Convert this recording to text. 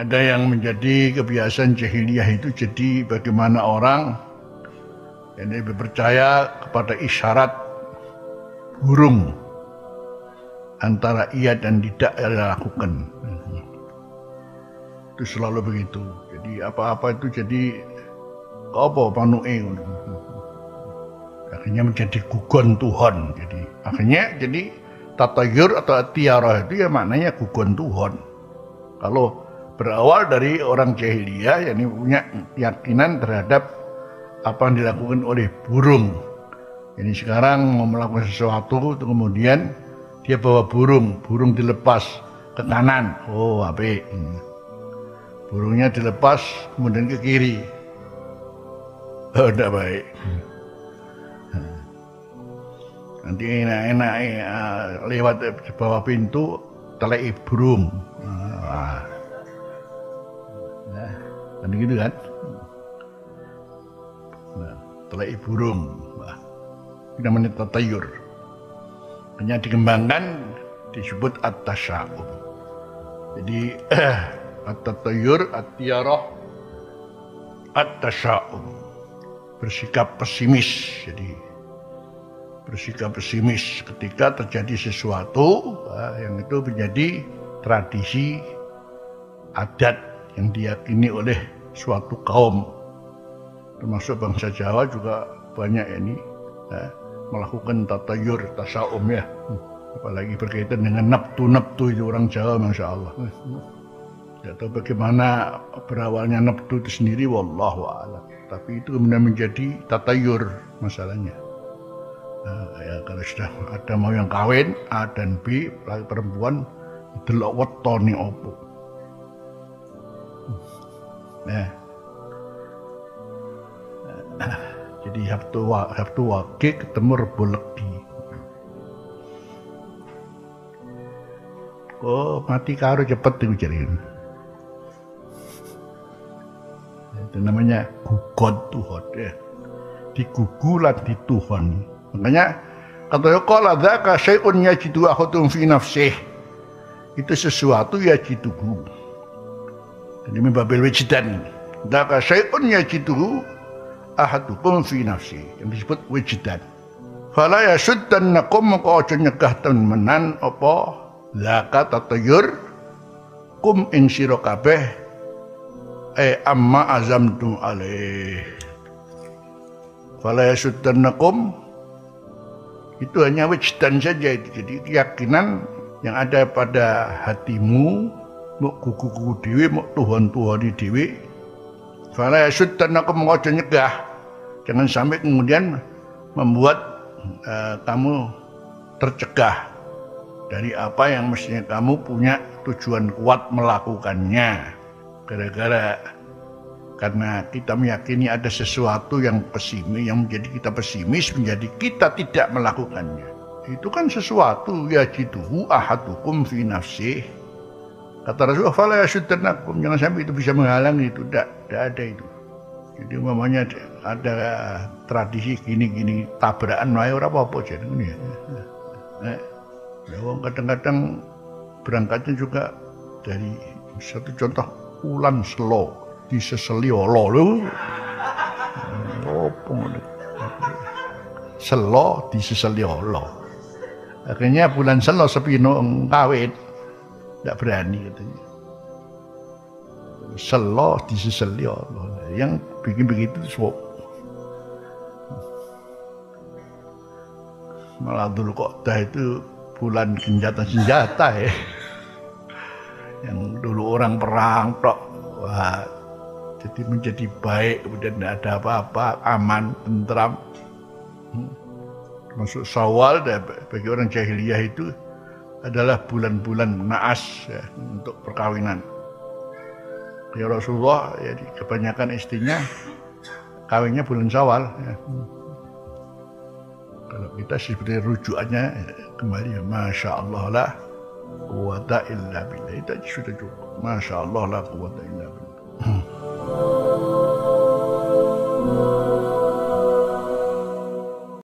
Ada yang menjadi kebiasaan jahiliyah itu jadi bagaimana orang yang lebih percaya kepada isyarat burung antara iya dan tidak yang dilakukan. Itu selalu begitu. Jadi apa-apa itu jadi apa panuke akhirnya menjadi gugon Tuhan jadi akhirnya jadi tatayur atau tiara itu ya maknanya gugon Tuhan kalau berawal dari orang jahiliyah yang punya keyakinan terhadap apa yang dilakukan oleh burung. Ini sekarang mau melakukan sesuatu, kemudian dia bawa burung, burung dilepas ke kanan. Oh, apa? Burungnya dilepas, kemudian ke kiri. Oh, tidak baik. Nanti enak-enak eh, lewat bawah pintu, telai burung. Nah, kan gitu kan? Nah, telai burung nah, ini namanya tatayur. Hanya dikembangkan disebut at-tasya'um. Jadi at-tatayur at-tiarah at-tasya'um. Bersikap pesimis jadi bersikap pesimis ketika terjadi sesuatu yang itu menjadi tradisi adat yang diyakini oleh suatu kaum. Termasuk bangsa Jawa juga banyak ini ya, melakukan tatayur tasaum ya. Apalagi berkaitan dengan naptu naptu itu orang Jawa masya Allah. Tidak tahu bagaimana berawalnya naptu itu sendiri wallahu a'lam. Tapi itu kemudian menjadi tatayur masalahnya. Nah, ya kalau sudah ada mau yang kawin A dan B perempuan delok wetone opo Nah. Jadi Sabtu Sabtu Wage ketemu Rebo Legi. Oh, mati karo cepet itu jadi. Itu namanya gugon Tuhan ya. Digugulan di Tuhan. Makanya kata qala dzaka syai'un yajidu akhutun fi nafsih. Itu sesuatu yajiduhu jadi babil wujdan. Daka syai'un yajiduhu ahadukum fi nafsi. Yang disebut wujdan. Fala yasuddannakum maka aja nyegah temenan apa zakat tatayur kum ing sira kabeh eh amma azamtum alaih. Fala yasuddannakum itu hanya wujdan saja itu. Jadi keyakinan yang ada pada hatimu mau kuku-kuku dewi mau tuhan-tuhani dewi Fala dan aku mengojo nyegah. Jangan sampai kemudian membuat uh, kamu tercegah dari apa yang mestinya kamu punya tujuan kuat melakukannya. Gara-gara karena kita meyakini ada sesuatu yang pesimis yang menjadi kita pesimis menjadi kita tidak melakukannya. Itu kan sesuatu ya jiduhu ahadukum fi nafsih Kata Rasulullah, "Fala yasuddannakum." Jangan sampai itu bisa menghalangi itu. Tidak, tidak ada itu. Jadi umpamanya ada tradisi gini-gini tabrakan wae ora apa-apa jadi ini. Ya, ya kadang-kadang berangkatnya juga dari satu contoh ulan selo diseseli Allah lho. Apa Selo diseseli Allah. Akhirnya bulan selo sepino kawin tidak berani katanya. Selo diseseli Allah. Yang bikin begitu sok. Malah dulu kok itu bulan genjatan senjata ya. Yang dulu orang perang tok. Wah, jadi menjadi baik kemudian tidak ada apa-apa aman tentram hmm. masuk sawal bagi orang jahiliyah itu adalah bulan-bulan naas ya, untuk perkawinan. Ya Rasulullah ya kebanyakan istrinya kawinnya bulan Syawal ya. Kalau kita seperti rujukannya ya, kembali ya, Masya Allah lah quwata illa billah itu sudah cukup Masya Allah lah quwata illa billah